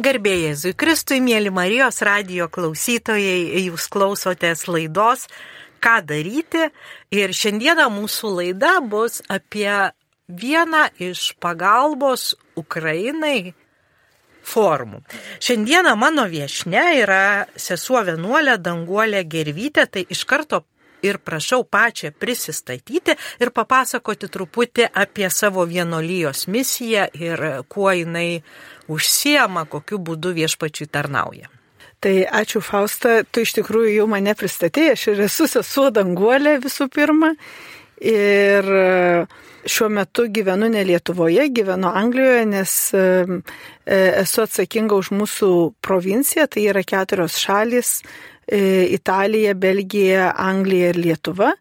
Garbėjai Jėzui Kristui, mėly Marijos radio klausytojai, jūs klausotės laidos Ką daryti ir šiandieną mūsų laida bus apie vieną iš pagalbos Ukrainai formų. Šiandieną mano viešne yra sesuo vienuolė Danguolė Gervytė, tai iš karto ir prašau pačią prisistatyti ir papasakoti truputį apie savo vienolyjos misiją ir kuo jinai užsiema, kokiu būdu viešpačiui tarnauja. Tai ačiū Fausta, tu iš tikrųjų jau mane pristatėjai, aš ir esu sesuo danguolė visų pirma. Ir šiuo metu gyvenu ne Lietuvoje, gyvenu Anglijoje, nes e, esu atsakinga už mūsų provinciją, tai yra keturios šalis e, - Italija, Belgija, Anglija ir Lietuva.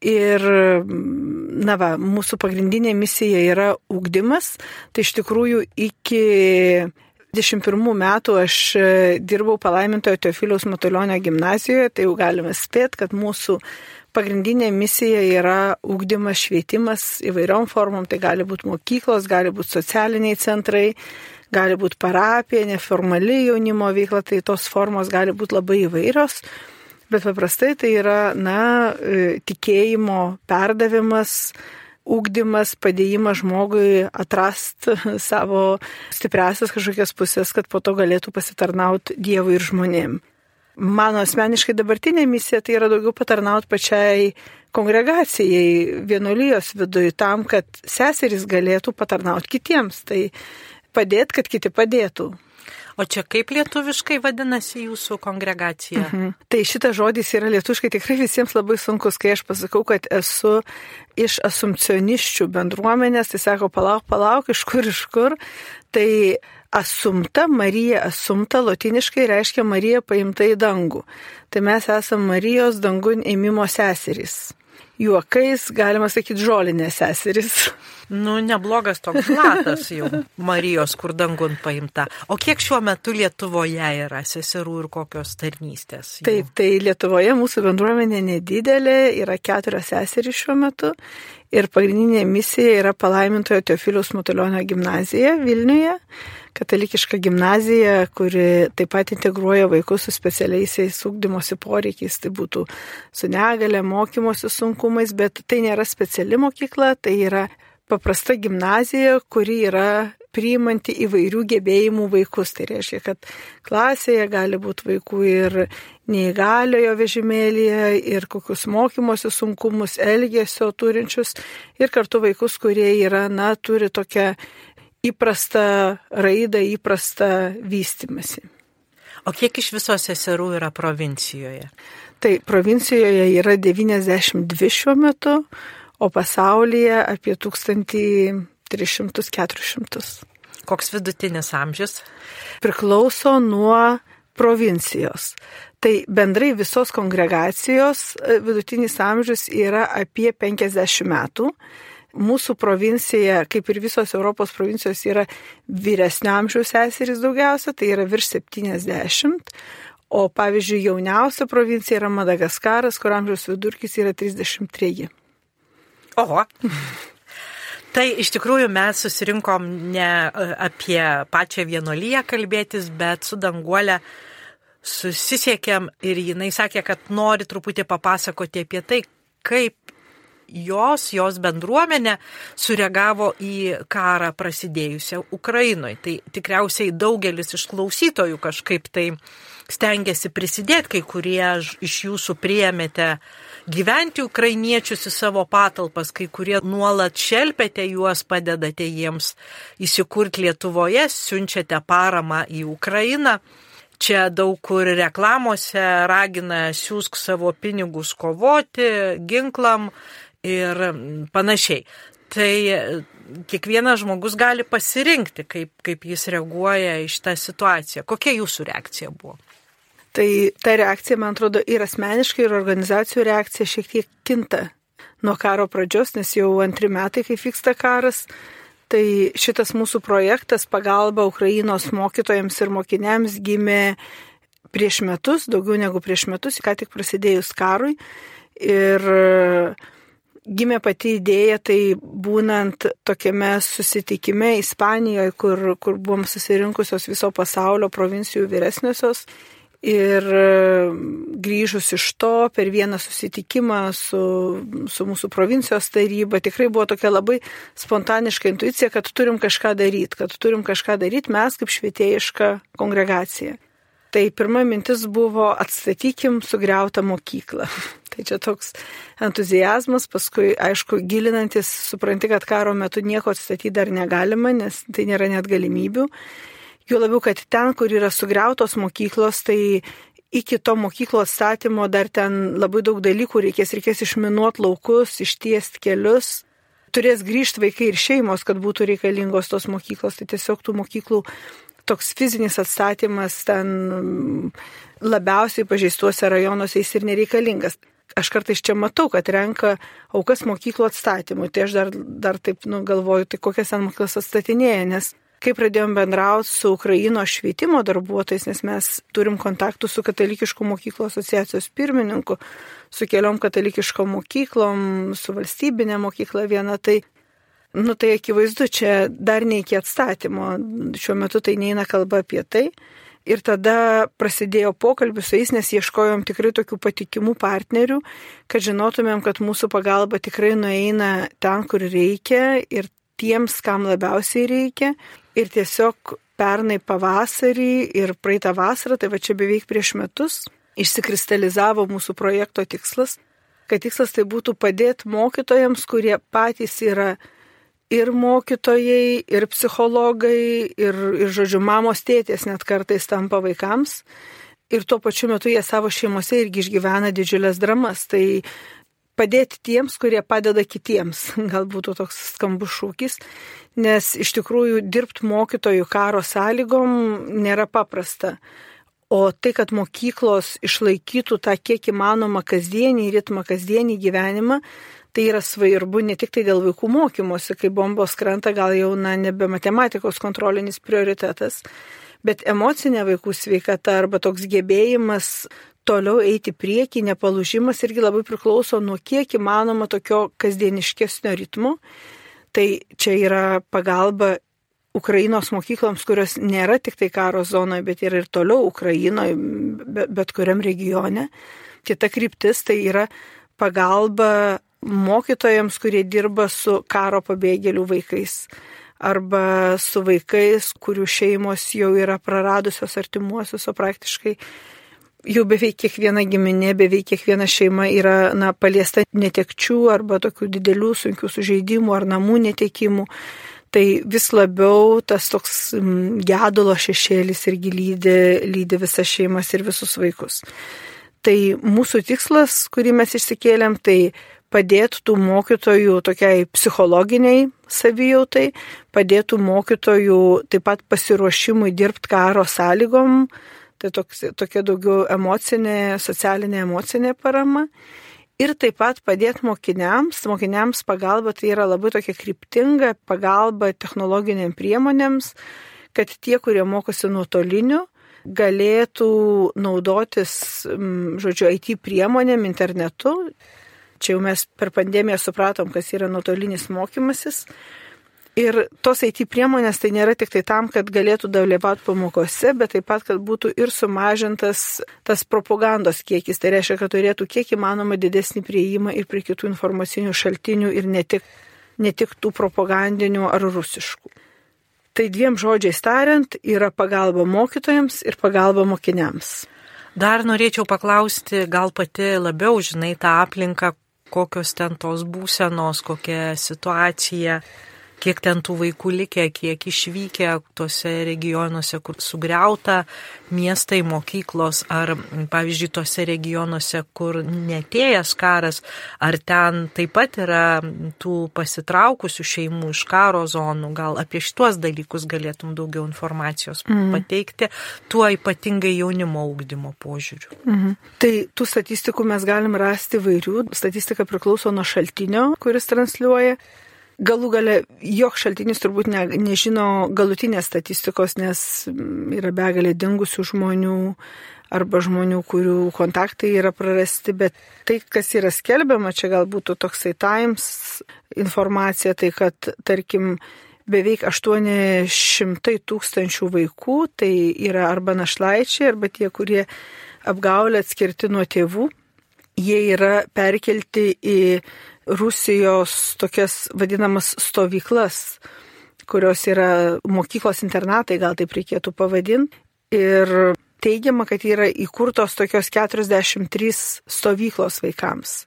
Ir, na va, mūsų pagrindinė misija yra ūkdymas. Tai iš tikrųjų iki 21 metų aš dirbau palaimintojo Teofiliaus Matulionio gimnazijoje, tai jau galime spėti, kad mūsų pagrindinė misija yra ūkdymas, švietimas įvairiom formom. Tai gali būti mokyklos, gali būti socialiniai centrai, gali būti parapija, neformali jaunimo veikla, tai tos formos gali būti labai įvairios bet paprastai tai yra, na, e, tikėjimo perdavimas, ūkdymas, padėjimas žmogui atrasti savo stipriasias kažkokias pusės, kad po to galėtų pasitarnauti Dievui ir žmonėm. Mano asmeniškai dabartinė misija tai yra daugiau patarnauti pačiai kongregacijai vienuolijos viduje tam, kad seserys galėtų patarnauti kitiems. Tai padėti, kad kiti padėtų. O čia kaip lietuviškai vadinasi jūsų kongregacija? Mhm. Tai šitas žodis yra lietuviškai tikrai visiems labai sunkus, kai aš pasakau, kad esu iš asumcioniščių bendruomenės, tai sako, palauk, palauk, iš kur, iš kur. Tai asumta, Marija asumta, lotiniškai reiškia Marija paimta į dangų. Tai mes esame Marijos dangun ėmimo seserys juokais, galima sakyti, žolinės seserys. Nu, neblogas toks platas jau Marijos, kur dangun paimta. O kiek šiuo metu Lietuvoje yra seserų ir kokios tarnystės? Jų? Taip, tai Lietuvoje mūsų bendruomenė nedidelė, yra keturios seserys šiuo metu. Ir pagrindinė misija yra palaimintojo Teofiliaus Mutulionio gimnazija Vilniuje katalikiška gimnazija, kuri taip pat integruoja vaikus su specialiaisiais ūkdymosi poreikiais, tai būtų su negale, mokymosi sunkumais, bet tai nėra speciali mokykla, tai yra paprasta gimnazija, kuri yra priimanti įvairių gebėjimų vaikus. Tai reiškia, kad klasėje gali būti vaikų ir neįgaliojo vežimėlėje, ir kokius mokymosi sunkumus, elgesio turinčius, ir kartu vaikus, kurie yra, na, turi tokią įprastą raidą, įprastą vystimasi. O kiek iš viso seserų yra provincijoje? Tai provincijoje yra 92 šiuo metu, o pasaulyje apie 1300-400. Koks vidutinis amžius? Priklauso nuo provincijos. Tai bendrai visos kongregacijos e, vidutinis amžius yra apie 50 metų mūsų provincija, kaip ir visos Europos provincijos, yra vyresnio amžiaus seserys daugiausia, tai yra virš 70. O pavyzdžiui, jauniausia provincija yra Madagaskaras, kur amžiaus vidurkis yra 33. Oho. Tai iš tikrųjų mes susirinkom ne e, apie pačią vienolyje kalbėtis, bet su danguolė susisiekėm ir jinai sakė, kad nori truputį papasakoti apie tai, kaip jos, jos bendruomenė sureagavo į karą prasidėjusią Ukrainoje. Tai tikriausiai daugelis iš klausytojų kažkaip tai stengiasi prisidėti, kai kurie iš jūsų priemėte gyventi ukrainiečius į savo patalpas, kai kurie nuolat šelpėte juos, padedate jiems įsikurti Lietuvoje, siunčiate paramą į Ukrainą. Čia daug kur reklamuose ragina siūsk savo pinigus kovoti, ginklam, ir panašiai. Tai kiekvienas žmogus gali pasirinkti, kaip, kaip jis reaguoja į šitą situaciją. Kokia jūsų reakcija buvo? Tai ta reakcija, man atrodo, ir asmeniškai, ir organizacijų reakcija šiek tiek kinta nuo karo pradžios, nes jau antri metai, kai vyksta karas. Tai šitas mūsų projektas pagalba Ukrainos mokytojams ir mokiniams gimė prieš metus, daugiau negu prieš metus, ką tik prasidėjus karui. Ir gimė pati idėja, tai būnant tokiame susitikime Ispanijoje, kur, kur buvom susirinkusios viso pasaulio provincijų vyresniosios. Ir grįžus iš to per vieną susitikimą su, su mūsų provincijos taryba, tikrai buvo tokia labai spontaniška intuicija, kad turim kažką daryti, kad turim kažką daryti mes kaip švietėjiška kongregacija. Tai pirma mintis buvo atstatykim sugriautą mokyklą. Tai čia toks entuzijazmas, paskui, aišku, gilinantis, supranti, kad karo metu nieko atstatyti dar negalima, nes tai nėra net galimybių. Jau labiau, kad ten, kur yra sugriautos mokyklos, tai iki to mokyklo atstatymo dar ten labai daug dalykų reikės, reikės išminuoti laukus, ištiesti kelius. Turės grįžti vaikai ir šeimos, kad būtų reikalingos tos mokyklos. Tai tiesiog tų mokyklų toks fizinis atstatymas ten labiausiai pažeistuose rajonuose jis ir nereikalingas. Aš kartais čia matau, kad renka aukas mokyklų atstatymui, tai aš dar, dar taip nu, galvoju, tai kokias ten mokyklas atstatinėja, nes kai pradėjom bendrauti su Ukraino švietimo darbuotojais, nes mes turim kontaktų su katalikiškų mokyklų asociacijos pirmininku, su keliom katalikiškom mokyklom, su valstybinė mokykla viena, tai Nu tai akivaizdu, čia dar ne iki atstatymo, šiuo metu tai neina kalba apie tai. Ir tada prasidėjo pokalbis su jais, nes ieškojom tikrai tokių patikimų partnerių, kad žinotumėm, kad mūsų pagalba tikrai nueina ten, kur reikia ir tiems, kam labiausiai reikia. Ir tiesiog pernai pavasarį ir praeitą vasarą, tai va čia beveik prieš metus, išsikristalizavo mūsų projekto tikslas, kad tikslas tai būtų padėti mokytojams, kurie patys yra ir mokytojai, ir psichologai, ir, ir žodžiu, mamos tėtės net kartais tampa vaikams. Ir tuo pačiu metu jie savo šeimose irgi išgyvena didžiulės dramas. Tai padėti tiems, kurie padeda kitiems, galbūt toks skambus šūkis, nes iš tikrųjų dirbti mokytojų karo sąlygom nėra paprasta. O tai, kad mokyklos išlaikytų tą kiek įmanoma kasdienį ritmą, kasdienį gyvenimą, tai yra svarbu ne tik tai dėl vaikų mokymosi, kai bombos krenta gal jau na, nebe matematikos kontrolinis prioritetas, bet emocinė vaikų sveikata arba toks gebėjimas toliau eiti prieki, nepalūžimas irgi labai priklauso nuo kiek įmanoma tokio kasdieniškesnio ritmo. Tai čia yra pagalba Ukrainos mokykloms, kurios nėra tik tai karo zonoje, bet yra ir toliau Ukrainoje, bet kuriam regione. Kita kryptis tai yra pagalba mokytojams, kurie dirba su karo pabėgėlių vaikais arba su vaikais, kurių šeimos jau yra praradusios artimuosius, o praktiškai jau beveik kiekviena giminė, beveik kiekviena šeima yra na, paliesta netekčių arba tokių didelių sunkių sužeidimų ar namų netekimų. Tai vis labiau tas toks gedulo šešėlis irgi lydi, lydi visas šeimas ir visus vaikus. Tai mūsų tikslas, kurį mes išsikėlėm, tai padėtų tų mokytojų tokiai psichologiniai savijautai, padėtų mokytojų taip pat pasiruošimui dirbti karo sąlygom, tai toks, tokia daugiau emocinė, socialinė emocinė parama. Ir taip pat padėti mokiniams, mokiniams pagalba tai yra labai tokia kryptinga pagalba technologiniam priemonėms, kad tie, kurie mokosi nuotoliniu, galėtų naudotis, žodžiu, IT priemonėm, internetu, Čia jau mes per pandemiją supratom, kas yra nuotolinis mokymasis. Ir tos IT priemonės tai nėra tik tai tam, kad galėtų dalyvauti pamokose, bet taip pat, kad būtų ir sumažintas tas propagandos kiekis. Tai reiškia, kad turėtų kiek įmanoma didesnį prieimą ir prie kitų informacinių šaltinių ir ne tik, ne tik tų propagandinių ar rusiškų. Tai dviem žodžiais tariant, yra pagalba mokytojams ir pagalba mokiniams. Dar norėčiau paklausti, gal pati labiau žinai tą aplinką, kokios ten tos būsenos, kokia situacija, kiek ten tų vaikų likę, kiek išvykę tose regionuose, kur sugriauta miestai, mokyklos, ar pavyzdžiui tose regionuose, kur netėjęs karas, ar ten taip pat yra tų pasitraukusių šeimų iš karo zonų, gal apie šituos dalykus galėtum daugiau informacijos mm. pateikti, tuo ypatingai jaunimo augdymo požiūriu. Mm. Tai tų statistikų mes galim rasti vairių, statistika priklauso nuo šaltinio, kuris transliuoja. Galų gale jok šaltinis turbūt ne, nežino galutinės statistikos, nes yra begalė dingusių žmonių arba žmonių, kurių kontaktai yra prarasti, bet tai, kas yra skelbiama, čia galbūt toksai Times informacija, tai kad, tarkim, beveik 800 tūkstančių vaikų, tai yra arba našlaičiai, arba tie, kurie apgaulė atskirti nuo tėvų. Jie yra perkelti į Rusijos tokias vadinamas stovyklas, kurios yra mokyklos internatai, gal taip reikėtų pavadinti. Ir teigiama, kad yra įkurtos tokios 43 stovyklos vaikams,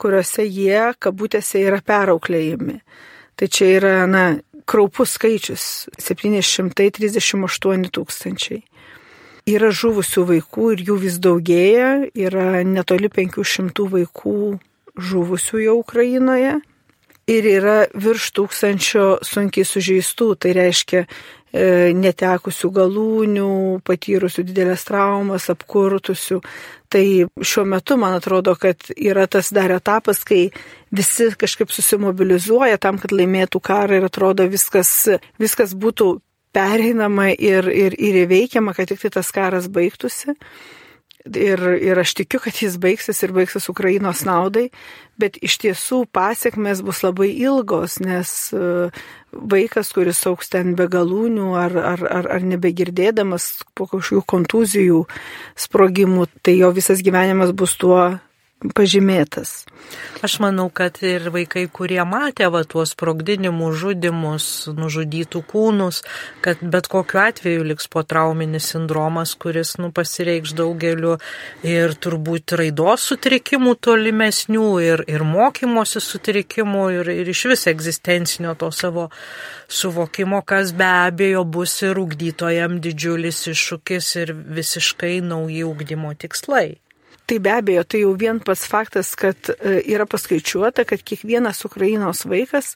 kuriuose jie, kabutėse, yra perauklėjami. Tai čia yra, na, kraupus skaičius - 738 tūkstančiai. Yra žuvusių vaikų ir jų vis daugėja, yra netoli 500 vaikų žuvusių jau Ukrainoje ir yra virš tūkstančio sunkiai sužeistų, tai reiškia e, netekusių galūnių, patyrusių didelės traumas, apkurtusių. Tai šiuo metu man atrodo, kad yra tas dar etapas, kai visi kažkaip susimobilizuoja tam, kad laimėtų karą ir atrodo viskas, viskas būtų pereinama ir, ir, ir įveikiama, kad tik tai tas karas baigtųsi. Ir, ir aš tikiu, kad jis baigsis ir baigsis Ukrainos naudai, bet iš tiesų pasiekmes bus labai ilgos, nes e, vaikas, kuris auks ten be galūnių ar, ar, ar, ar nebegirdėdamas po kažkokių kontuzijų, sprogimų, tai jo visas gyvenimas bus tuo pažymėtas. Aš manau, kad ir vaikai, kurie matė va tuos sprogdinimus, žudimus, nužudytų kūnus, kad bet kokiu atveju liks po trauminis sindromas, kuris nu, pasireikš daugeliu ir turbūt raidos sutrikimų tolimesnių, ir, ir mokymosi sutrikimų, ir, ir iš vis egzistencinio to savo suvokimo, kas be abejo bus ir ugdytojam didžiulis iššūkis ir visiškai nauji ugdymo tikslai. Tai be abejo, tai jau vien pats faktas, kad e, yra paskaičiuota, kad kiekvienas Ukrainos vaikas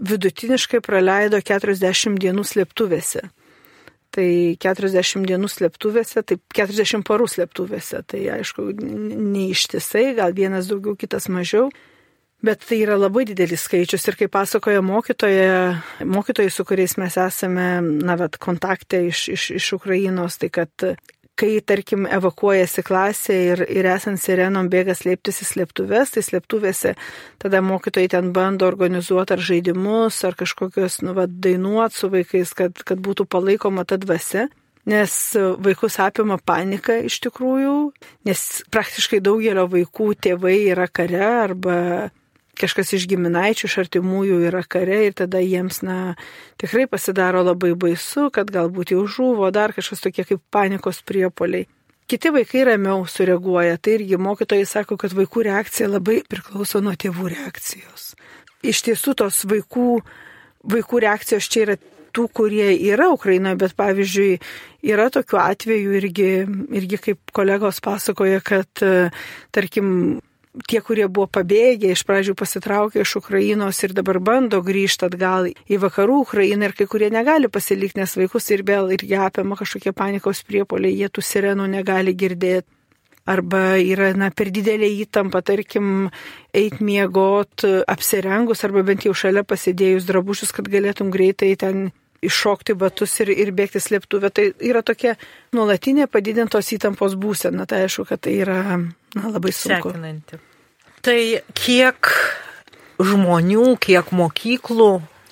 vidutiniškai praleido 40 dienų slėptuvėse. Tai 40 dienų slėptuvėse, tai 40 parų slėptuvėse. Tai aišku, neištisai, gal vienas daugiau, kitas mažiau. Bet tai yra labai didelis skaičius ir kaip pasakoja mokytoja, mokytojai, su kuriais mes esame, na, bet kontakte iš, iš, iš Ukrainos, tai kad kai, tarkim, evakuojasi klasė ir, ir esant sirenom bėga slėptis į slėptuves, tai slėptuvėse tada mokytojai ten bando organizuoti ar žaidimus, ar kažkokios, nu, va, dainuoti su vaikais, kad, kad būtų palaikoma ta dvasia. Nes vaikus apima panika iš tikrųjų, nes praktiškai daugelio vaikų tėvai yra kare arba kažkas iš giminaičių, iš artimųjų yra kare ir tada jiems, na, tikrai pasidaro labai baisu, kad galbūt jau žuvo, dar kažkas tokie kaip panikos priepoliai. Kiti vaikai ramiau sureaguoja, tai irgi mokytojai sako, kad vaikų reakcija labai priklauso nuo tėvų reakcijos. Iš tiesų tos vaikų, vaikų reakcijos čia yra tų, kurie yra Ukrainoje, bet pavyzdžiui, yra tokių atvejų irgi, irgi kaip kolegos pasakoja, kad, tarkim, tie, kurie buvo pabėgę, iš pradžių pasitraukė iš Ukrainos ir dabar bando grįžti atgal į vakarų Ukrainą ir kai kurie negali pasilikti, nes vaikus ir vėl irgi apima kažkokie panikos priepoliai, jie tų sirenų negali girdėti. Arba yra na, per didelė įtampa, tarkim, eit miegot apsirengus arba bent jau šalia pasidėjus drabužius, kad galėtum greitai ten iššokti batus ir, ir bėgti slėptuvę. Tai yra tokia nuolatinė padidintos įtampos būsena. Tai aišku, kad tai yra na, labai sunku. Sekinanti. Tai kiek žmonių, kiek mokyklų,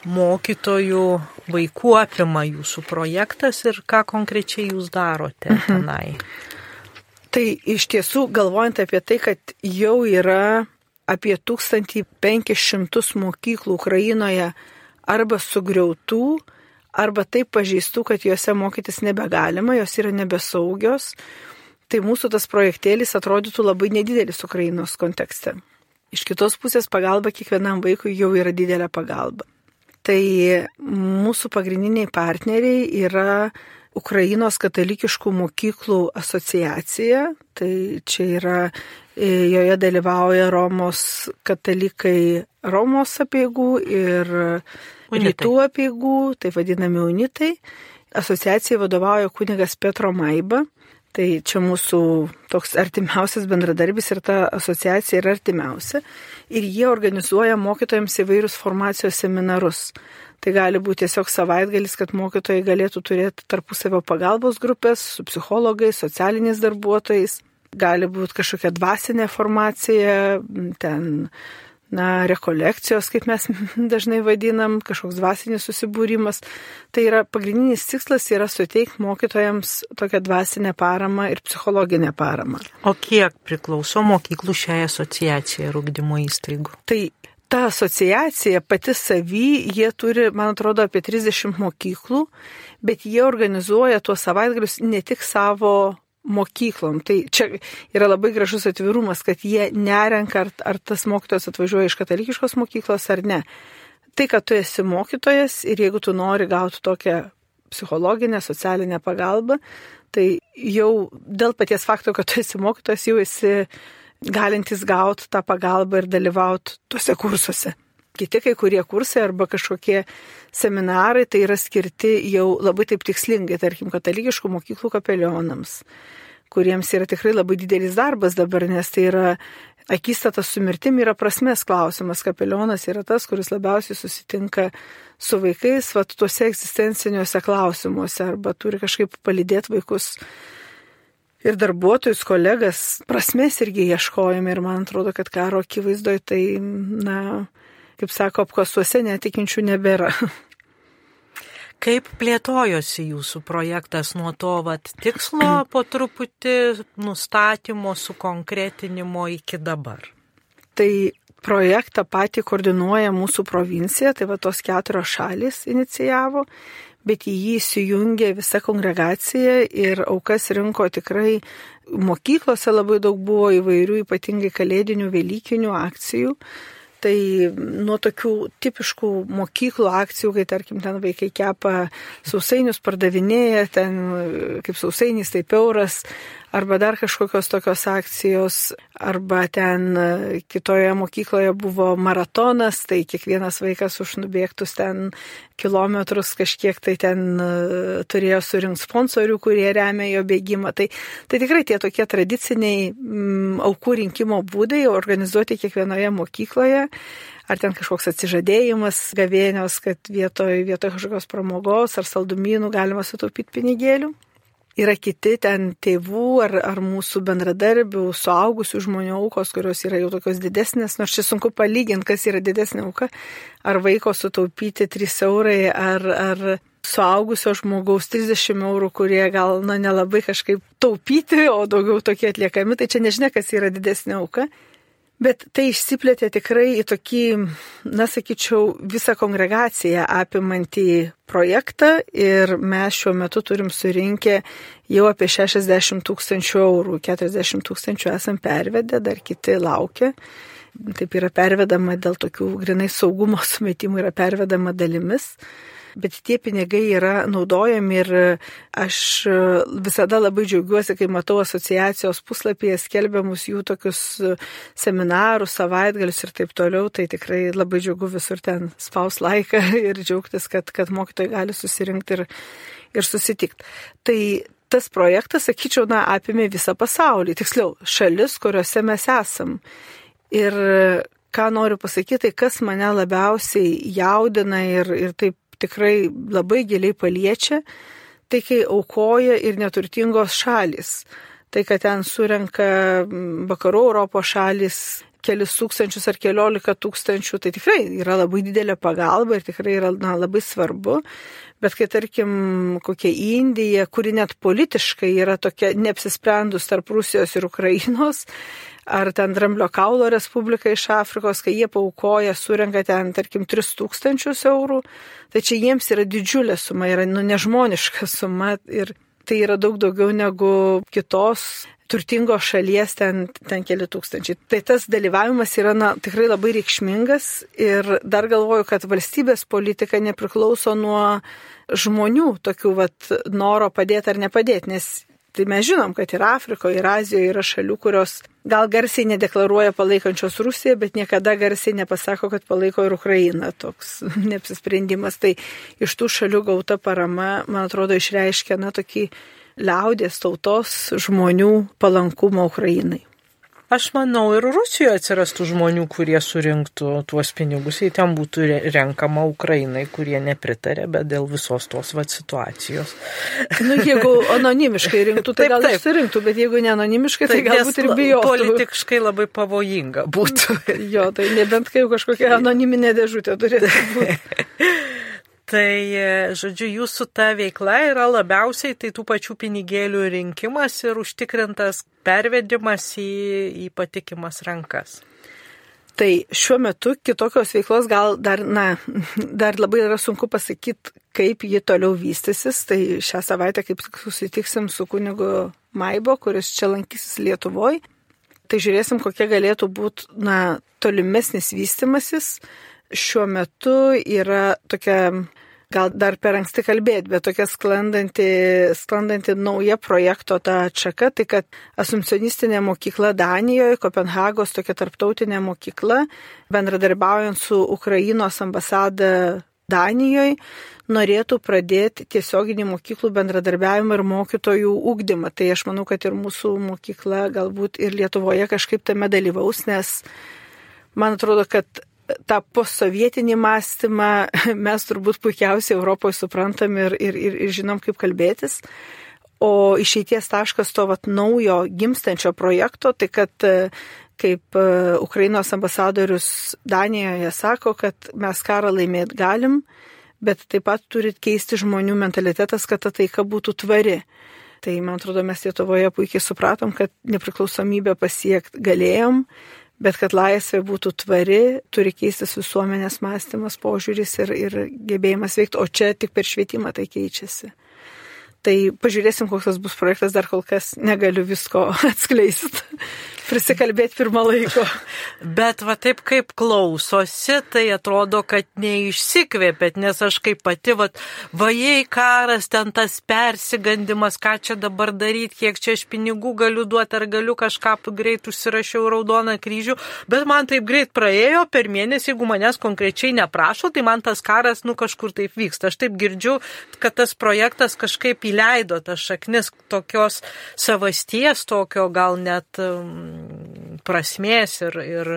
mokytojų, vaikų apima jūsų projektas ir ką konkrečiai jūs darote mhm. tenai? Tai iš tiesų, galvojant apie tai, kad jau yra apie 1500 mokyklų Ukrainoje arba sugriautų, arba taip pažįstų, kad juose mokytis nebegalima, jos yra nebesaugios, tai mūsų tas projektėlis atrodytų labai nedidelis Ukrainos kontekste. Iš kitos pusės pagalba kiekvienam vaikui jau yra didelė pagalba. Tai mūsų pagrindiniai partneriai yra Ukrainos katalikiškų mokyklų asociacija. Tai čia yra, e, joje dalyvauja Romos katalikai Romos apieigų ir unitai. rytų apieigų, tai vadinami unitai. Asociacijai vadovauja kunigas Petro Maiba. Tai čia mūsų toks artimiausias bendradarbis ir ta asociacija yra artimiausia. Ir jie organizuoja mokytojams įvairius formacijos seminarus. Tai gali būti tiesiog savaitgalis, kad mokytojai galėtų turėti tarpusavio pagalbos grupės su psichologais, socialiniais darbuotojais. Gali būti kažkokia dvasinė formacija, ten na, rekolekcijos, kaip mes dažnai vadinam, kažkoks dvasinis susibūrimas. Tai yra pagrindinis tikslas yra suteikti mokytojams tokią dvasinę paramą ir psichologinę paramą. O kiek priklauso mokyklų šiai asociacijai ir ugdymo įstaigų? Tai ta asociacija pati savy, jie turi, man atrodo, apie 30 mokyklų, bet jie organizuoja tuos savaitgalius ne tik savo mokyklom. Tai čia yra labai gražus atvirumas, kad jie nerenka, ar, ar tas mokytojas atvažiuoja iš katalikiškos mokyklos ar ne. Tai, kad tu esi mokytojas ir jeigu tu nori gauti tokią psichologinę, socialinę pagalbą, tai jau dėl paties fakto, kad tu esi mokytojas, jau esi galintis gauti tą pagalbą ir dalyvauti tuose kursuose. Kiti kai kurie kursai arba kažkokie seminarai tai yra skirti jau labai taip tikslingai, tarkim, katalikiškų mokyklų kapelionams, kuriems yra tikrai labai didelis darbas dabar, nes tai yra akistata su mirtim yra prasmės klausimas. Kapelionas yra tas, kuris labiausiai susitinka su vaikais, va, tuose egzistenciniuose klausimuose arba turi kažkaip palydėti vaikus ir darbuotojus, kolegas, prasmės irgi ieškojame ir man atrodo, kad karo akivaizdoje tai, na, kaip sako, apkasuose netikinčių nebėra. Kaip plėtojosi jūsų projektas nuo to vat, tikslo po truputį nustatymo, sukonkretinimo iki dabar? Tai projektą patį koordinuoja mūsų provincija, tai va tos keturios šalis inicijavo, bet į jį įsijungė visa kongregacija ir aukas rinko tikrai mokyklose labai daug buvo įvairių, ypatingai kalėdinių, velykinių akcijų. Tai nuo tokių tipiškų mokyklų akcijų, kai tarkim ten vaikai kepa sausainius, pardavinėja, ten kaip sausainis, taip euras, arba dar kažkokios tokios akcijos, arba ten kitoje mokykloje buvo maratonas, tai kiekvienas vaikas už nubėgtus ten kilometrus kažkiek tai ten e, turėjo surinkti sponsorių, kurie remia jo bėgimą. Tai, tai tikrai tie tokie tradiciniai m, mm, aukų rinkimo būdai organizuoti kiekvienoje mokykloje ar ten kažkoks atsižadėjimas gavėnios, kad vietoje vietoj kažkokios pramogos ar saldumynų galima sutaupyti pinigėlių yra kiti ten tėvų ar, ar mūsų bendradarbių, suaugusių žmonių aukos, kurios yra jau tokios didesnės, nors čia sunku palyginti, kas yra didesnė auka, ar vaiko sutaupyti 3 eurai, ar, ar suaugusio žmogaus 30 eurų, kurie gal na, nelabai kažkaip taupyti, o daugiau tokie atliekami, tai čia nežinia, kas yra didesnė auka. Bet tai išsiplėtė tikrai į tokį, na sakyčiau, visą kongregaciją apimantį projektą ir mes šiuo metu turim surinkę jau apie 60 tūkstančių eurų, 40 tūkstančių esam pervedę, dar kiti laukia. Taip yra pervedama dėl tokių grinai saugumo sumetimų, yra pervedama dalimis bet tie pinigai yra naudojami ir aš visada labai džiaugiuosi, kai matau asociacijos puslapyje skelbiamus jų tokius seminarus, savaitgalius ir taip toliau, tai tikrai labai džiaugu visur ten spaus laiką ir džiaugtis, kad, kad mokytojai gali susirinkti ir, ir susitikti. Tai tas projektas, sakyčiau, na, apimė visą pasaulį, tiksliau, šalis, kuriuose mes esam. Ir ką noriu pasakyti, tai kas mane labiausiai jaudina ir, ir taip tikrai labai giliai paliečia, tai kai aukoja ir neturtingos šalis. Tai, kad ten surenka vakarų Europos šalis kelis tūkstančius ar keliolika tūkstančių, tai tikrai yra labai didelė pagalba ir tikrai yra na, labai svarbu. Bet kai tarkim kokia Indija, kuri net politiškai yra tokia neapsisprendus tarp Rusijos ir Ukrainos, ar ten Dramblio kaulo Respublika iš Afrikos, kai jie paukoja, surenka ten, tarkim, 3000 eurų, tai čia jiems yra didžiulė suma, yra nu, nežmoniška suma ir tai yra daug daugiau negu kitos turtingos šalies ten, ten keli tūkstančiai. Tai tas dalyvavimas yra na, tikrai labai reikšmingas ir dar galvoju, kad valstybės politika nepriklauso nuo žmonių tokių vat, noro padėti ar nepadėti, nes Tai mes žinom, kad ir Afrikoje, ir Azijoje yra šalių, kurios gal garsiai nedeklaruoja palaikančios Rusiją, bet niekada garsiai nepasako, kad palaiko ir Ukrainą. Toks neapsisprendimas. Tai iš tų šalių gauta parama, man atrodo, išreiškia, na, tokį liaudės tautos žmonių palankumo Ukrainai. Aš manau, ir Rusijoje atsirastų žmonių, kurie surinktų tuos pinigus, jei ten būtų renkama Ukrainai, kurie nepritarė, bet dėl visos tos vat situacijos. Nu, jeigu anonimiškai rinktų, tai taip, gal taip. surinktų, bet jeigu ne anonimiškai, tai taip, galbūt ir bijotų. Politiškai labai pavojinga būtų. jo, tai nebent kai kažkokia anoniminė dėžutė turėtų būti. Tai, žodžiu, jūsų ta veikla yra labiausiai tai tų pačių pinigėlių rinkimas ir užtikrintas pervedimas į, į patikimas rankas. Tai šiuo metu kitokios veiklos gal dar, na, dar labai yra sunku pasakyti, kaip ji toliau vystysis. Tai šią savaitę kaip tik susitiksim su kunigu Maibo, kuris čia lankysis Lietuvoje. Tai žiūrėsim, kokie galėtų būti, na, tolimesnis vystimasis šiuo metu yra tokia, gal dar per anksti kalbėti, bet tokia sklandanti, sklandanti nauja projekto ta atšaka, tai kad asumcionistinė mokykla Danijoje, Kopenhagos tokia tarptautinė mokykla, bendradarbiaujant su Ukrainos ambasada Danijoje, norėtų pradėti tiesioginį mokyklų bendradarbiavimą ir mokytojų ūkdymą. Tai aš manau, kad ir mūsų mokykla galbūt ir Lietuvoje kažkaip tame dalyvaus, nes man atrodo, kad tą postsovietinį mąstymą mes turbūt puikiausiai Europoje suprantam ir, ir, ir, ir žinom, kaip kalbėtis. O išeities taškas to vat, naujo gimstančio projekto, tai kad kaip e, Ukrainos ambasadorius Danijoje sako, kad mes karą laimėti galim, bet taip pat turit keisti žmonių mentalitetas, kad ta taika būtų tvari. Tai man atrodo, mes Lietuvoje puikiai supratom, kad nepriklausomybę pasiekti galėjom, Bet kad laisvė būtų tvari, turi keistis visuomenės mąstymas, požiūris ir, ir gebėjimas veikti, o čia tik per švietimą tai keičiasi. Tai pažiūrėsim, koks tas bus projektas, dar kol kas negaliu visko atskleisti prisikalbėti pirmą laiko. Bet va taip kaip klausosi, tai atrodo, kad neišsikvėpėt, nes aš kaip pati, va, vajai karas, ten tas persigandimas, ką čia dabar daryti, kiek čia aš pinigų galiu duoti, ar galiu kažką greit užsirašiau raudoną kryžių, bet man taip greit praėjo per mėnesį, jeigu manęs konkrečiai neprašo, tai man tas karas, nu kažkur taip vyksta. Aš taip girdžiu, kad tas projektas kažkaip įleido tas šaknis tokios savasties, tokio gal net um, prasmės ir, ir,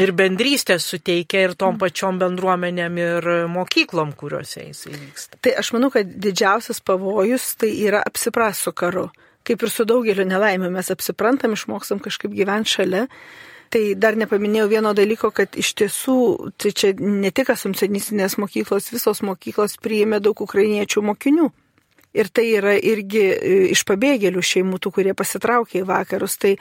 ir bendrystės suteikia ir tom pačiom bendruomenėm ir mokyklom, kuriuose jis vyksta. Tai aš manau, kad didžiausias pavojus tai yra apsipras su karu. Kaip ir su daugeliu nelaimė, mes apsiprantam, išmokstam kažkaip gyventi šalia. Tai dar nepaminėjau vieno dalyko, kad iš tiesų, tai čia ne tik asumsenistinės mokyklos, visos mokyklos priėmė daug ukrainiečių mokinių. Ir tai yra irgi e, iš pabėgėlių šeimų, tų, kurie pasitraukė į vakarus. Tai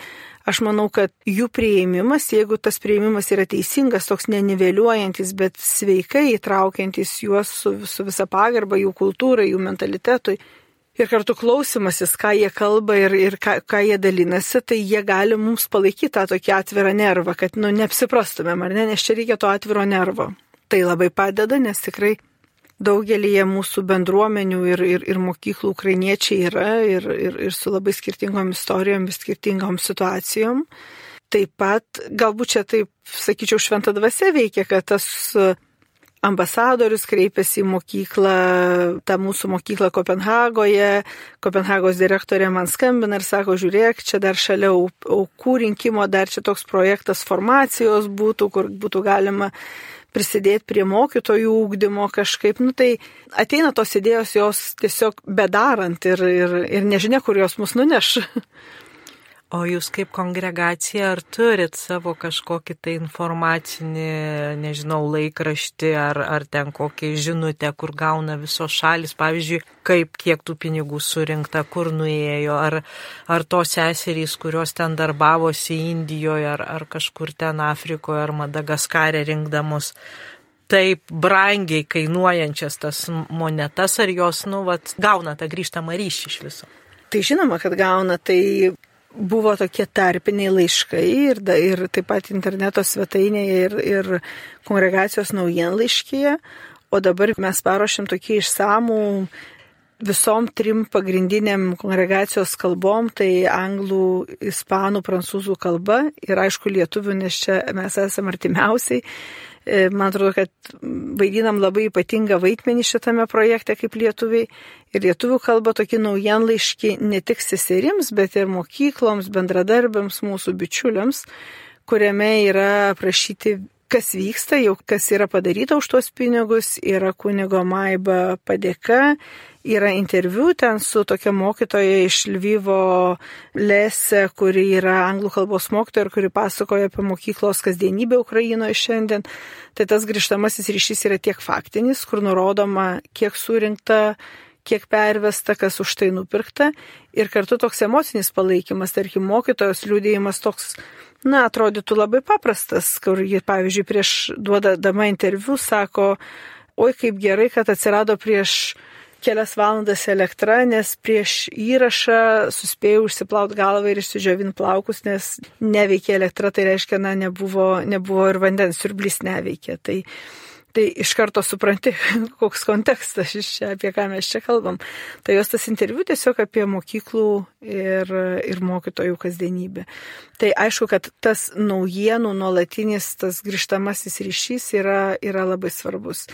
aš manau, kad jų prieimimas, jeigu tas prieimimas yra teisingas, toks neniveliuojantis, bet sveikai įtraukiantis juos su, su visa pagarba jų kultūrai, jų mentalitetui. Ir kartu klausimasis, ką jie kalba ir, ir ką, ką jie dalinasi, tai jie gali mums palaikyti tą tokį atvirą nervą, kad nu, neapsiprastumėm, ar ne, nes čia reikia to atviro nervo. Tai labai padeda, nes tikrai daugelį mūsų bendruomenių ir, ir, ir mokyklų ukrainiečiai yra ir, ir, ir su labai skirtingom istorijom ir skirtingom situacijom. Taip pat, galbūt čia taip, sakyčiau, šventą dvasę veikia, kad tas ambasadorius kreipiasi į mokyklą, tą mūsų mokyklą Kopenhagoje, Kopenhagos direktorė man skambina ir sako, žiūrėk, čia dar šalia aukų rinkimo, dar čia toks projektas formacijos būtų, kur būtų galima prisidėti prie mokytojų ūkdymo kažkaip, nu tai ateina tos idėjos jos tiesiog bedarant ir, ir, ir nežinia, kur jos mus nuneš. O jūs kaip kongregacija ar turit savo kažkokį tai informacinį, nežinau, laikraštį ar, ar ten kokį žinutę, kur gauna visos šalis, pavyzdžiui, kaip kiek tų pinigų surinkta, kur nuėjo, ar, ar tos seserys, kurios ten darbavosi Indijoje ar, ar kažkur ten Afrikoje ar Madagaskarė rinkdamos taip brangiai kainuojančias tas monetas, ar jos, nu, vat, gauna tą grįžtamą ryšį iš viso. Tai žinoma, kad gauna, tai buvo tokie tarpiniai laiškai ir, ir taip pat interneto svetainėje ir, ir kongregacijos naujienlaiškyje, o dabar mes paruošėm tokį išsamų visom trim pagrindiniam kongregacijos kalbom, tai anglų, ispanų, prancūzų kalba ir aišku lietuvių, nes čia mes esame artimiausiai man atrodo, kad vaidinam labai ypatingą vaidmenį šitame projekte kaip lietuviai. Ir lietuvių kalba tokie naujienlaiški ne tik seserims, bet ir mokykloms, bendradarbiams, mūsų bičiuliams, kuriame yra aprašyti kas vyksta, jau kas yra padaryta už tuos pinigus, yra kunigo Maiba padėka, yra interviu ten su tokia mokytoja iš Lvyvo Lese, kuri yra anglų kalbos mokytoja ir kuri pasakoja apie mokyklos kasdienybę Ukrainoje šiandien. Tai tas grįžtamasis ryšys yra tiek faktinis, kur nurodoma, kiek surinkta kiek pervesta, kas už tai nupirkta. Ir kartu toks emocinis palaikymas, tarkim, mokytojos liūdėjimas toks na, atrodytų labai paprastas, kur ji, pavyzdžiui, prieš duodama interviu sako, oi kaip gerai, kad atsirado prieš kelias valandas elektra, nes prieš įrašą suspėjau užsiplaut galvą ir išsižiovint plaukus, nes neveikė elektra, tai reiškia, na, nebuvo, nebuvo ir vandens siurblys neveikė. Tai tai iš karto supranti, koks kontekstas iš čia, apie ką mes čia kalbam. Tai jos tas interviu tiesiog apie mokyklų ir, ir mokytojų kasdienybę. Tai aišku, kad tas naujienų nuolatinis, tas grįžtamasis ryšys yra, yra labai svarbus.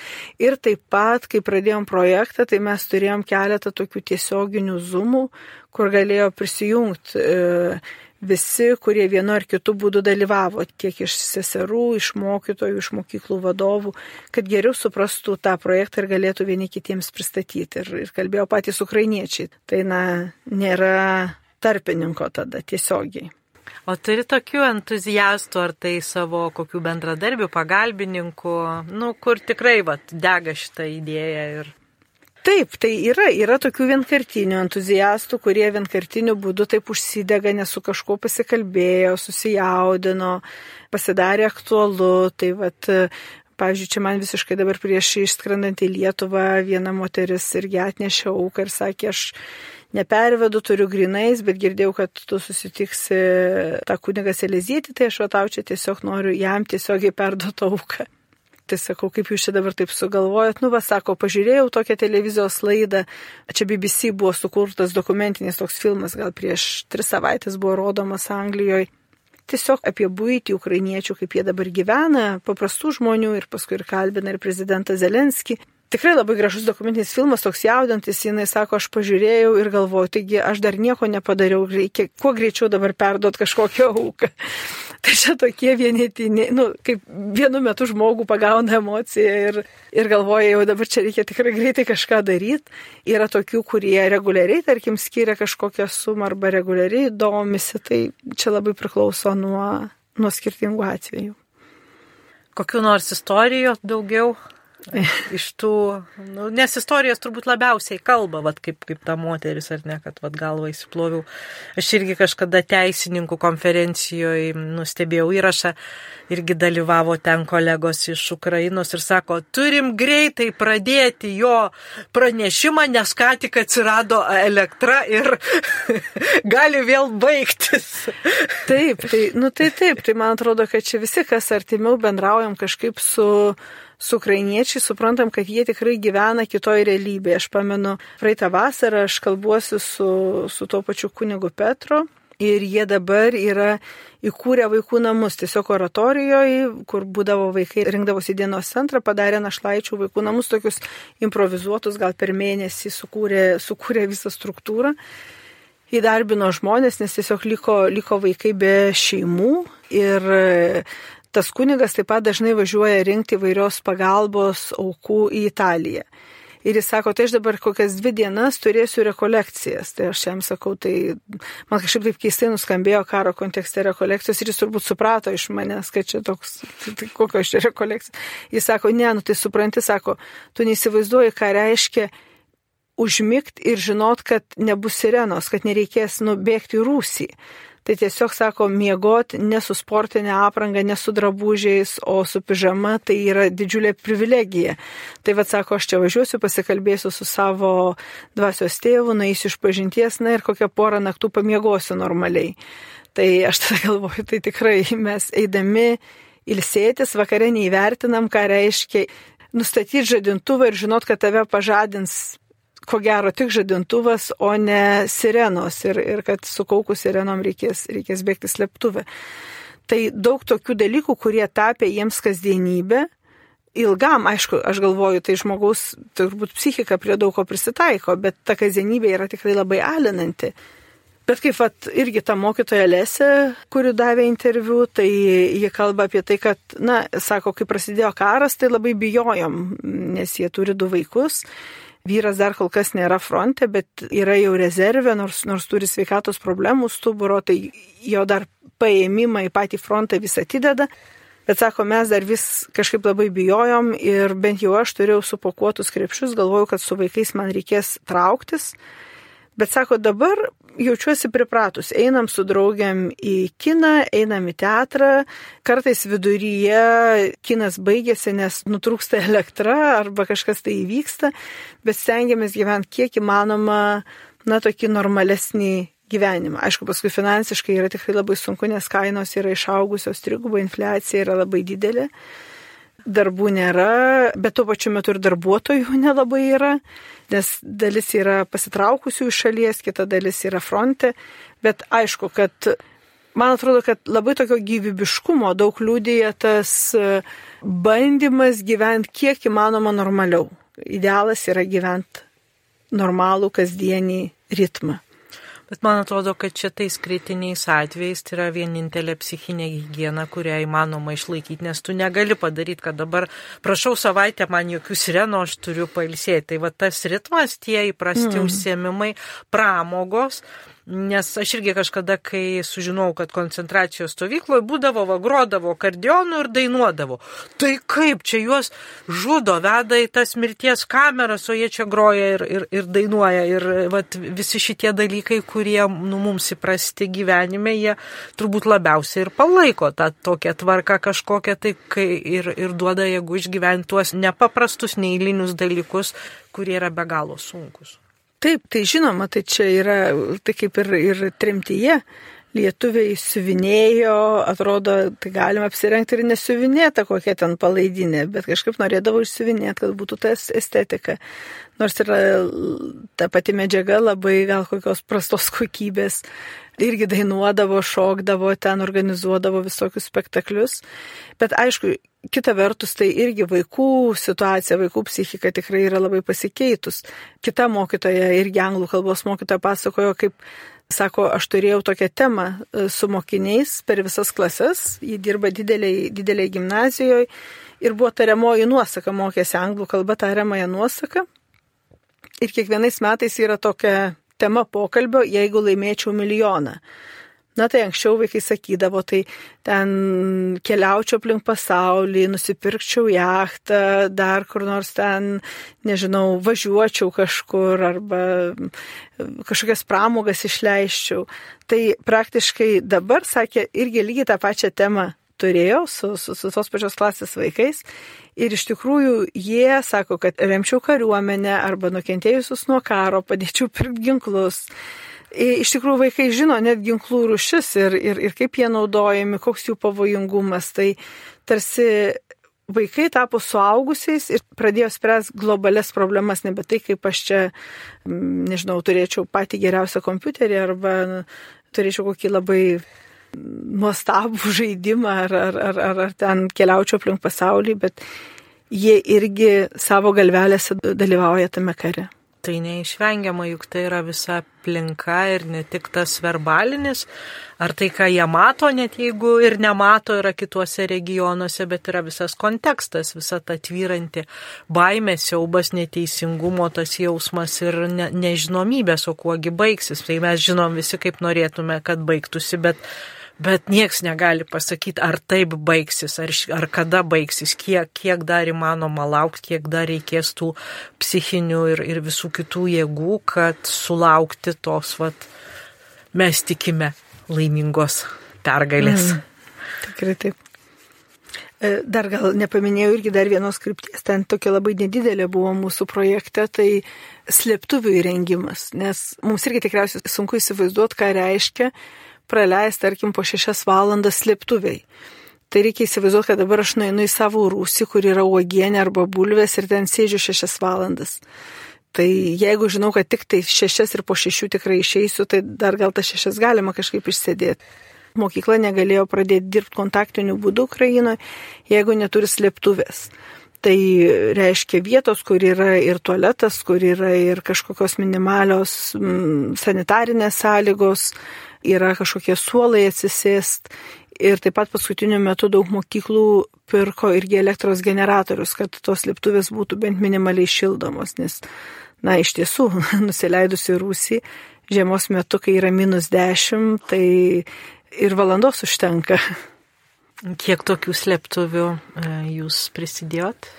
Ir taip pat, kai pradėjom projektą, tai mes turėjom keletą tokių tiesioginių zoomų, kur galėjo prisijungti. E, visi, kurie vienu ar kitu būdu dalyvavo, tiek iš seserų, iš mokytojų, iš mokyklų vadovų, kad geriau suprastų tą projektą ir galėtų vieni kitiems pristatyti. Ir, ir kalbėjo patys ukrainiečiai. Tai, na, nėra tarpininko tada tiesiogiai. O turi tokių entuziastų, ar tai savo kokių bendradarbių, pagalbininkų, nu, kur tikrai vat, dega šitą idėją ir Taip, tai yra, yra tokių vienkartinių entuziastų, kurie vienkartiniu būdu taip užsidega, nes su kažkuo pasikalbėjo, susijaudino, pasidarė aktualu. Tai vat, pavyzdžiui, čia man visiškai dabar prieš išskrendant į Lietuvą viena moteris irgi atnešė auką ir sakė, aš nepervedu, turiu grinais, bet girdėjau, kad tu susitiksi tą kunigas Elizėti, tai aš atau čia tiesiog noriu jam tiesiogiai perduoti auką. Tai sakau, kaip jūs čia dabar taip sugalvojot, nu, va, sako, pažiūrėjau tokią televizijos laidą, čia BBC buvo sukurtas dokumentinis toks filmas, gal prieš tris savaitės buvo rodomas Anglijoje. Tiesiog apie būtį ukrainiečių, kaip jie dabar gyvena, paprastų žmonių ir paskui ir kalbina ir prezidentą Zelenskį tikrai labai gražus dokumentinis filmas, toks jaudantis, jinai sako, aš pažiūrėjau ir galvoju, taigi aš dar nieko nepadariau, reikia kuo greičiau dabar perduot kažkokią auką. tai čia tokie vienetiniai, nu, kaip vienu metu žmogų pagauna emociją ir, ir galvoja, jau dabar čia reikia tikrai greitai kažką daryti. Yra tokių, kurie reguliariai, tarkim, skiria kažkokią sumą arba reguliariai domisi, tai čia labai priklauso nuo, nuo skirtingų atvejų. Kokiu nors istorijų daugiau iš tų, nu, nes istorijos turbūt labiausiai kalba, vat, kaip, kaip ta moteris, ar ne, kad vat, galvą įsiploviau. Aš irgi kažkada teisininkų konferencijoje nustebėjau įrašą, irgi dalyvavo ten kolegos iš Ukrainos ir sako, turim greitai pradėti jo pranešimą, nes ką tik atsirado elektra ir gali vėl baigtis. Taip, tai, nu, tai taip, tai man atrodo, kad čia visi, kas artimiau bendraujam kažkaip su su ukrainiečiai suprantam, kad jie tikrai gyvena kitoj realybėje. Aš pamenu, praeitą vasarą aš kalbuosi su, su tuo pačiu kunigu Petru. Ir jie dabar yra įkūrę vaikų namus, tiesiog oratorijoje, kur būdavo vaikai, rinkdavosi dienos centrą, padarė našlaičių vaikų namus, tokius improvizuotus, gal per mėnesį sukūrė, sukūrė visą struktūrą. Įdarbino žmonės, nes tiesiog liko, liko vaikai be šeimų ir Tas kunigas taip pat dažnai važiuoja rinkti vairios pagalbos aukų į Italiją. Ir jis sako, tai aš dabar kokias dvi dienas turėsiu rekolekcijas. Tai aš jam sakau, tai man kažkaip taip keistai nuskambėjo karo kontekste rekolekcijos ir jis turbūt suprato iš manęs, kad čia toks, tai kokios čia rekolekcijos. Jis sako, ne, nu tai supranti, sako, tu neįsivaizduoji, ką reiškia užmigti ir žinot, kad nebus sirenos, kad nereikės nubėgti į rūsį tai tiesiog sako, miegoti ne su sportinė apranga, ne su drabužiais, o su pižama, tai yra didžiulė privilegija. Tai vad sako, aš čia važiuosiu, pasikalbėsiu su savo dvasios tėvu, naisiu iš pažinties, na ir kokią porą naktų pamiegosiu normaliai. Tai aš tada galvoju, tai tikrai mes eidami ilsėtis vakare neįvertinam, ką reiškia nustatyti žadintuvą ir žinot, kad tave pažadins ko gero tik žadintuvas, o ne sirenos ir, ir kad sukaukus sirenom reikės, reikės bėgti slėptuvę. Tai daug tokių dalykų, kurie tapė jiems kasdienybė, ilgam, aišku, aš galvoju, tai žmogaus turbūt psichika prie daug ko prisitaiko, bet ta kasdienybė yra tikrai labai alinanti. Bet kaip vat, irgi ta mokytoja Lesė, kuri davė interviu, tai ji kalba apie tai, kad, na, sako, kai prasidėjo karas, tai labai bijojom, nes jie turi du vaikus. Vyras dar kol kas nėra fronte, bet yra jau rezervė, nors, nors turi sveikatos problemų stuburo, tai jo dar paėmimą į patį frontą vis atideda. Bet sako, mes dar vis kažkaip labai bijojom ir bent jau aš turėjau supakuotus krepšius, galvojau, kad su vaikais man reikės trauktis. Bet sako, dabar jaučiuosi pripratus. Einam su draugiam į kiną, einam į teatrą, kartais viduryje kinas baigėsi, nes nutrūksta elektra arba kažkas tai įvyksta, bet stengiamės gyventi kiek įmanoma, na, tokį normalesnį gyvenimą. Aišku, paskui finansiškai yra tikrai labai sunku, nes kainos yra išaugusios, triguba infliacija yra labai didelė, darbų nėra, bet tuo pačiu metu ir darbuotojų nelabai yra, nes dalis yra pasitraukusių iš šalies, kita dalis yra fronte, bet aišku, kad man atrodo, kad labai tokio gyvybiškumo daug liūdėja tas bandymas gyventi kiek įmanoma normaliau. Idealas yra gyventi normalų kasdienį ritmą. Bet man atrodo, kad čia tais kritiniais atvejais tai yra vienintelė psichinė hygiena, kurią įmanoma išlaikyti, nes tu negali padaryti, kad dabar prašau savaitę man jokių sirenų, aš turiu pailsėti. Tai va tas ritmas, tie įprasti mm. užsiemimai, pramogos, Nes aš irgi kažkada, kai sužinojau, kad koncentracijos stovykloje būdavo, vagrodavo kardionų ir dainuodavo. Tai kaip čia juos žudo, veda į tas mirties kameras, o jie čia groja ir, ir, ir dainuoja. Ir vat, visi šitie dalykai, kurie nu, mums įprasti gyvenime, jie turbūt labiausiai ir palaiko tą tokią tvarką kažkokią, tai kai ir, ir duoda jėgų išgyventi tuos nepaprastus, neįlinius dalykus, kurie yra be galo sunkus. Taip, tai žinoma, tai čia yra, tai kaip ir, ir trimtyje. Lietuviai siuvinėjo, atrodo, tai galima apsirengti ir nesiuvinėta kokia ten palaidinė, bet kažkaip norėdavo išsiuvinėti, kad būtų tas estetika. Nors yra ta pati medžiaga labai gal kokios prastos kokybės, irgi dainuodavo, šokdavo, ten organizuodavo visokius spektaklius. Bet aišku, kita vertus, tai irgi vaikų situacija, vaikų psichika tikrai yra labai pasikeitus. Kita mokytoja, irgi anglų kalbos mokytoja pasakojo, kaip, sako, aš turėjau tokią temą e, su mokiniais per visas klases, ji dirba dideliai, dideliai gimnazijoje ir buvo tariamoji nuosaka, mokėsi anglų kalbą tariamąją nuosaką. Ir kiekvienais metais yra tokia tema pokalbio, jeigu laimėčiau milijoną. Na tai anksčiau vaikai sakydavo, tai ten keliaučiau aplink pasaulį, nusipirkčiau jachtą, dar kur nors ten, nežinau, važiuočiau kažkur arba kažkokias pramogas išleiščiau. Tai praktiškai dabar, sakė, irgi lygiai tą pačią temą turėjo su, su, su tos pačios klasės vaikais. Ir iš tikrųjų jie sako, kad remčiau kariuomenę arba nukentėjusius nuo karo, padėčiau pirkti ginklus Iš tikrųjų, vaikai žino net ginklų rušis ir, ir, ir kaip jie naudojami, koks jų pavojingumas. Tai tarsi vaikai tapo suaugusiais ir pradėjo spręsti globales problemas, nebe tai, kaip aš čia, nežinau, turėčiau patį geriausią kompiuterį arba turėčiau kokį labai nuostabų žaidimą ar, ar, ar, ar, ar ten keliaučiau aplink pasaulį, bet jie irgi savo galvelėse dalyvauja tame kare. Tai neišvengiama, juk tai yra visa aplinka ir ne tik tas verbalinis, ar tai, ką jie mato, net jeigu ir nemato, yra kituose regionuose, bet yra visas kontekstas, visa ta tvyranti baimė, siaubas, neteisingumo, tas jausmas ir ne, nežinomybės, o kuogi baigsis. Tai mes žinom visi, kaip norėtume, kad baigtųsi, bet bet nieks negali pasakyti, ar taip baigsis, ar, ar kada baigsis, kiek, kiek dar įmanoma laukti, kiek dar reikės tų psichinių ir, ir visų kitų jėgų, kad sulaukti tos, vat, mes tikime laimingos pergalės. Mm, tikrai taip. E, dar gal nepaminėjau irgi dar vienos krypties, ten tokia labai nedidelė buvo mūsų projekte, tai slėptuvių įrengimas, nes mums irgi tikriausiai sunku įsivaizduoti, ką reiškia praleisti, tarkim, po šešias valandas slėptuviai. Tai reikia įsivaizduoti, kad dabar aš nueinu į savo rūsį, kur yra uogienė arba bulvės ir ten sėdžiu šešias valandas. Tai jeigu žinau, kad tik tai šešias ir po šešių tikrai išeisiu, tai dar gal tas šešias galima kažkaip išsėdėti. Mokykla negalėjo pradėti dirbti kontaktiniu būdu Ukrainoje, jeigu neturi slėptuvės. Tai reiškia vietos, kur yra ir tualetas, kur yra ir kažkokios minimalios mm, sanitarinės sąlygos, yra kažkokie suolai atsisėst. Ir taip pat paskutiniu metu daug mokyklų pirko irgi elektros generatorius, kad tos lėktuvės būtų bent minimaliai šildomos, nes, na, iš tiesų, nusileidus į Rūsį, žiemos metu, kai yra minus 10, tai ir valandos užtenka. Kiek tokių slėptuvių e, jūs prisidėjot?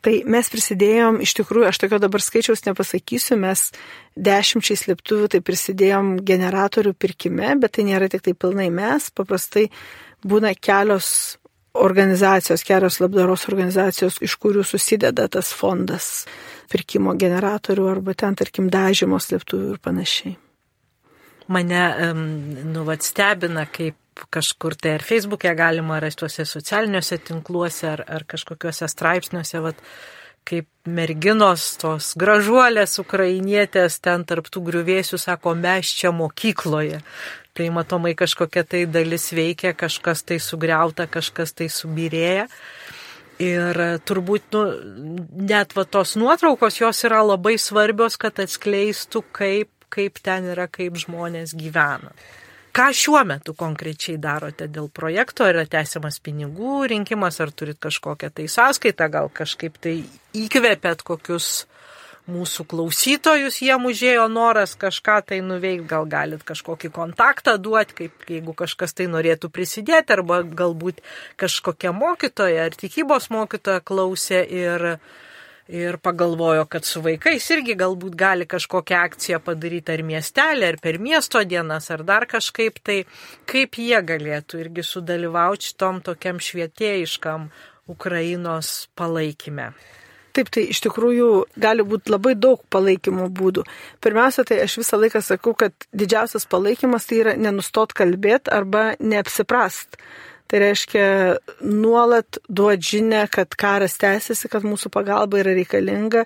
Tai mes prisidėjom, iš tikrųjų, aš tokio dabar skaičiaus nepasakysiu, mes dešimčiai slėptuvių tai prisidėjom generatorių pirkime, bet tai nėra tik tai pilnai mes, paprastai būna kelios organizacijos, kelios labdaros organizacijos, iš kurių susideda tas fondas pirkimo generatorių arba ten, tarkim, dažymo slėptuvių ir panašiai. Mane, nu, vad stebina, kaip kažkur tai ar Facebook'e galima rasti tuose socialiniuose tinkluose ar, ar kažkokiuose straipsniuose, vat, kaip merginos, tos gražuolės ukrainietės ten tarptų griuvėsių sako, mes čia mokykloje. Tai matomai kažkokia tai dalis veikia, kažkas tai sugriauta, kažkas tai subirėja. Ir turbūt, nu, net va tos nuotraukos jos yra labai svarbios, kad atskleistų, kaip, kaip ten yra, kaip žmonės gyvena. Ką šiuo metu konkrečiai darote dėl projekto, ar yra tęsiamas pinigų rinkimas, ar turit kažkokią tai sąskaitą, gal kažkaip tai įkvėpėt kokius mūsų klausytojus, jiem užėjo noras kažką tai nuveikti, gal galit kažkokį kontaktą duoti, kaip jeigu kažkas tai norėtų prisidėti, arba galbūt kažkokia mokytoja ar tikybos mokytoja klausė ir ir pagalvojo, kad su vaikais irgi galbūt gali kažkokią akciją padaryti ar miestelį, ar per miesto dienas, ar dar kažkaip, tai kaip jie galėtų irgi sudalyvauti šitom tokiam švietėjiškam Ukrainos palaikime. Taip, tai iš tikrųjų gali būti labai daug palaikymo būdų. Pirmiausia, tai aš visą laiką sakau, kad didžiausias palaikymas tai yra nenustot kalbėti arba neapsiprast. Tai reiškia nuolat duoti žinę, kad karas tęsiasi, kad mūsų pagalba yra reikalinga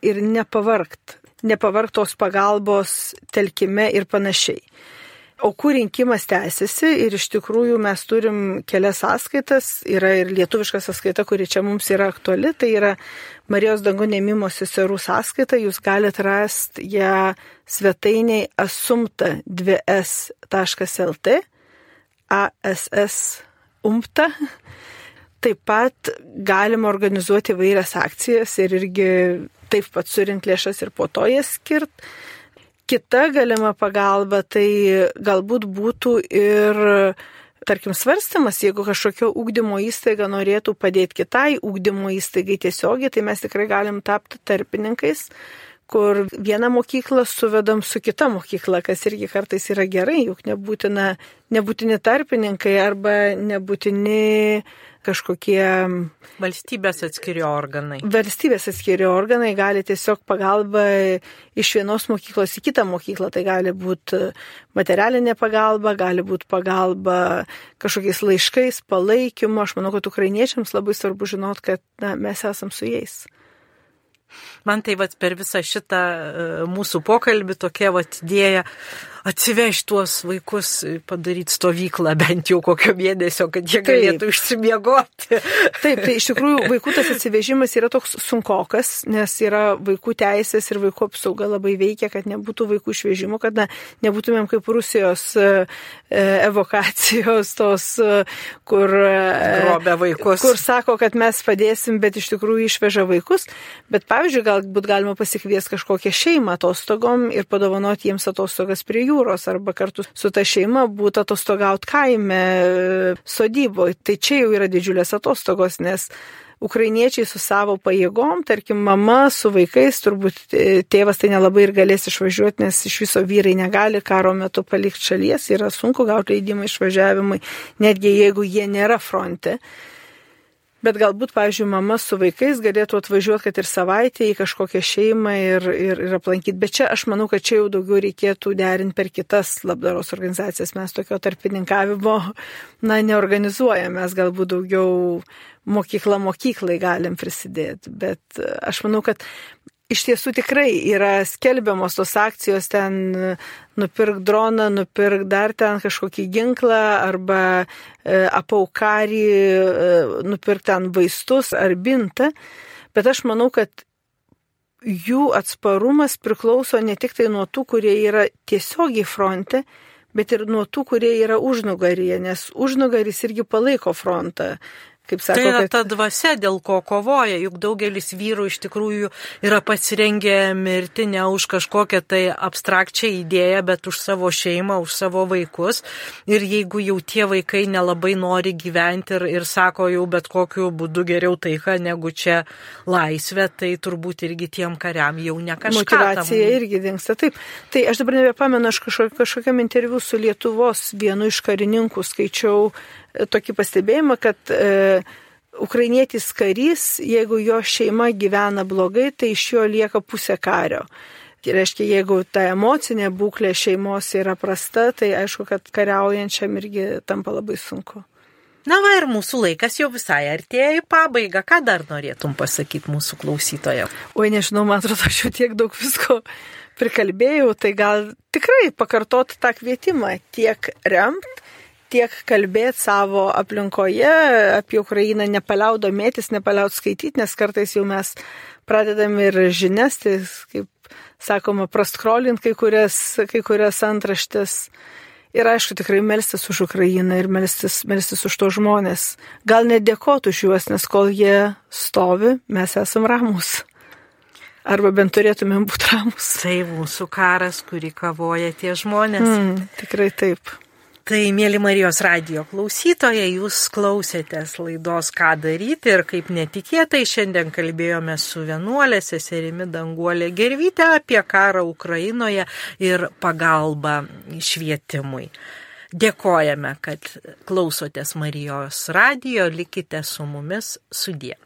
ir nepavargt. Nepavargt tos pagalbos telkime ir panašiai. Aukų rinkimas tęsiasi ir iš tikrųjų mes turim kelias sąskaitas. Yra ir lietuviška sąskaita, kuri čia mums yra aktuali. Tai yra Marijos dangų nemimo seserų sąskaita. Jūs galite rasti ją svetainiai asumta2s.lt. ASS UMPTA. Taip pat galima organizuoti vairias akcijas ir irgi taip pat surinkti lėšas ir po to jas skirt. Kita galima pagalba tai galbūt būtų ir, tarkim, svarstymas, jeigu kažkokio ūkdymo įstaiga norėtų padėti kitai ūkdymo įstaigai tiesiogiai, tai mes tikrai galim tapti tarpininkais kur vieną mokyklą suvedam su kita mokykla, kas irgi kartais yra gerai, juk nebūtina, nebūtini tarpininkai arba nebūtini kažkokie. Valstybės atskiri organai. Valstybės atskiri organai gali tiesiog pagalba iš vienos mokyklos į kitą mokyklą. Tai gali būti materialinė pagalba, gali būti pagalba kažkokiais laiškais, palaikymu. Aš manau, kad ukrainiečiams labai svarbu žinot, kad na, mes esam su jais. Man tai vat, per visą šitą e, mūsų pokalbį tokia vat, idėja atsivežti tuos vaikus, padaryti stovyklą bent jau kokio mėnesio, kad jie galėtų Taip. išsimiegoti. Taip, tai iš tikrųjų vaikų tas atsivežimas yra toks sunkokas, nes yra vaikų teisės ir vaikų apsauga labai veikia, kad nebūtų vaikų išvežimo, kad na, nebūtumėm kaip Rusijos e, e evokacijos tos, e, kur, e, vaikus. kur sako, kad mes padėsim, bet iš tikrųjų išveža vaikus. Bet pavyzdžiui, galbūt galima pasikviesti kažkokią šeimą atostogom ir padovanoti jiems atostogas prie jų jūros arba kartu su ta šeima būtų atostogaut kaime, sodyboje. Tai čia jau yra didžiulės atostogos, nes ukrainiečiai su savo pajėgom, tarkim, mama su vaikais, turbūt tėvas tai nelabai ir galės išvažiuoti, nes iš viso vyrai negali karo metu palikti šalies, yra sunku gauti leidimą išvažiavimui, netgi jeigu jie nėra fronte. Bet galbūt, pavyzdžiui, mama su vaikais galėtų atvažiuoti, kad ir savaitę į kažkokią šeimą ir, ir, ir aplankyti. Bet čia aš manau, kad čia jau daugiau reikėtų derinti per kitas labdaros organizacijas. Mes tokio tarpininkavimo, na, neorganizuojame. Mes galbūt daugiau mokykla mokyklai galim prisidėti. Bet aš manau, kad iš tiesų tikrai yra skelbiamos tos akcijos ten nupirk droną, nupirk dar ten kažkokį ginklą arba e, apaukarį, e, nupirk ten vaistus ar bintą. Bet aš manau, kad jų atsparumas priklauso ne tik tai nuo tų, kurie yra tiesiogiai fronte, bet ir nuo tų, kurie yra užnugaryje, nes užnugaris irgi palaiko frontą. Kaip sako, tai yra kad... ta dvasia, dėl ko kovoja, juk daugelis vyrų iš tikrųjų yra pasirengę mirti ne už kažkokią tai abstrakčią idėją, bet už savo šeimą, už savo vaikus. Ir jeigu jau tie vaikai nelabai nori gyventi ir, ir sako jau bet kokiu būdu geriau taika negu čia laisvė, tai turbūt irgi tiem kariam jau ne kažkas. Motivacija tam... irgi dinksta. Taip. Tai aš dabar nebepamenu, aš kažkokiam interviu su Lietuvos vienu iš karininkų skaičiau tokį pastebėjimą, kad e, ukrainietis karys, jeigu jo šeima gyvena blogai, tai iš jo lieka pusė kario. Tai reiškia, jeigu ta emocinė būklė šeimos yra prasta, tai aišku, kad kariaujančiam irgi tampa labai sunku. Na va ir mūsų laikas jau visai artėja į pabaigą. Ką dar norėtum pasakyti mūsų klausytojams? Oi, nežinau, man atrodo, aš jau tiek daug visko prikalbėjau, tai gal tikrai pakartot tą kvietimą tiek remt, tiek kalbėti savo aplinkoje apie Ukrainą, nepaliaud domėtis, nepaliaud skaityti, nes kartais jau mes pradedam ir žinias, tai kaip sakoma, praskrolint kai kurias, kai kurias antraštės. Ir aišku, tikrai melstis už Ukrainą ir melstis, melstis už to žmonės. Gal nedėkoti už juos, nes kol jie stovi, mes esam ramus. Arba bent turėtumėm būti ramus. Tai mūsų karas, kurį kavoja tie žmonės. Mm, tikrai taip. Tai, mėly Marijos radio klausytojai, jūs klausėtės laidos Ką daryti ir kaip netikėtai šiandien kalbėjome su vienuolė seserimi Danguolė Gervytė apie karą Ukrainoje ir pagalbą švietimui. Dėkojame, kad klausotės Marijos radio, likite su mumis sudė.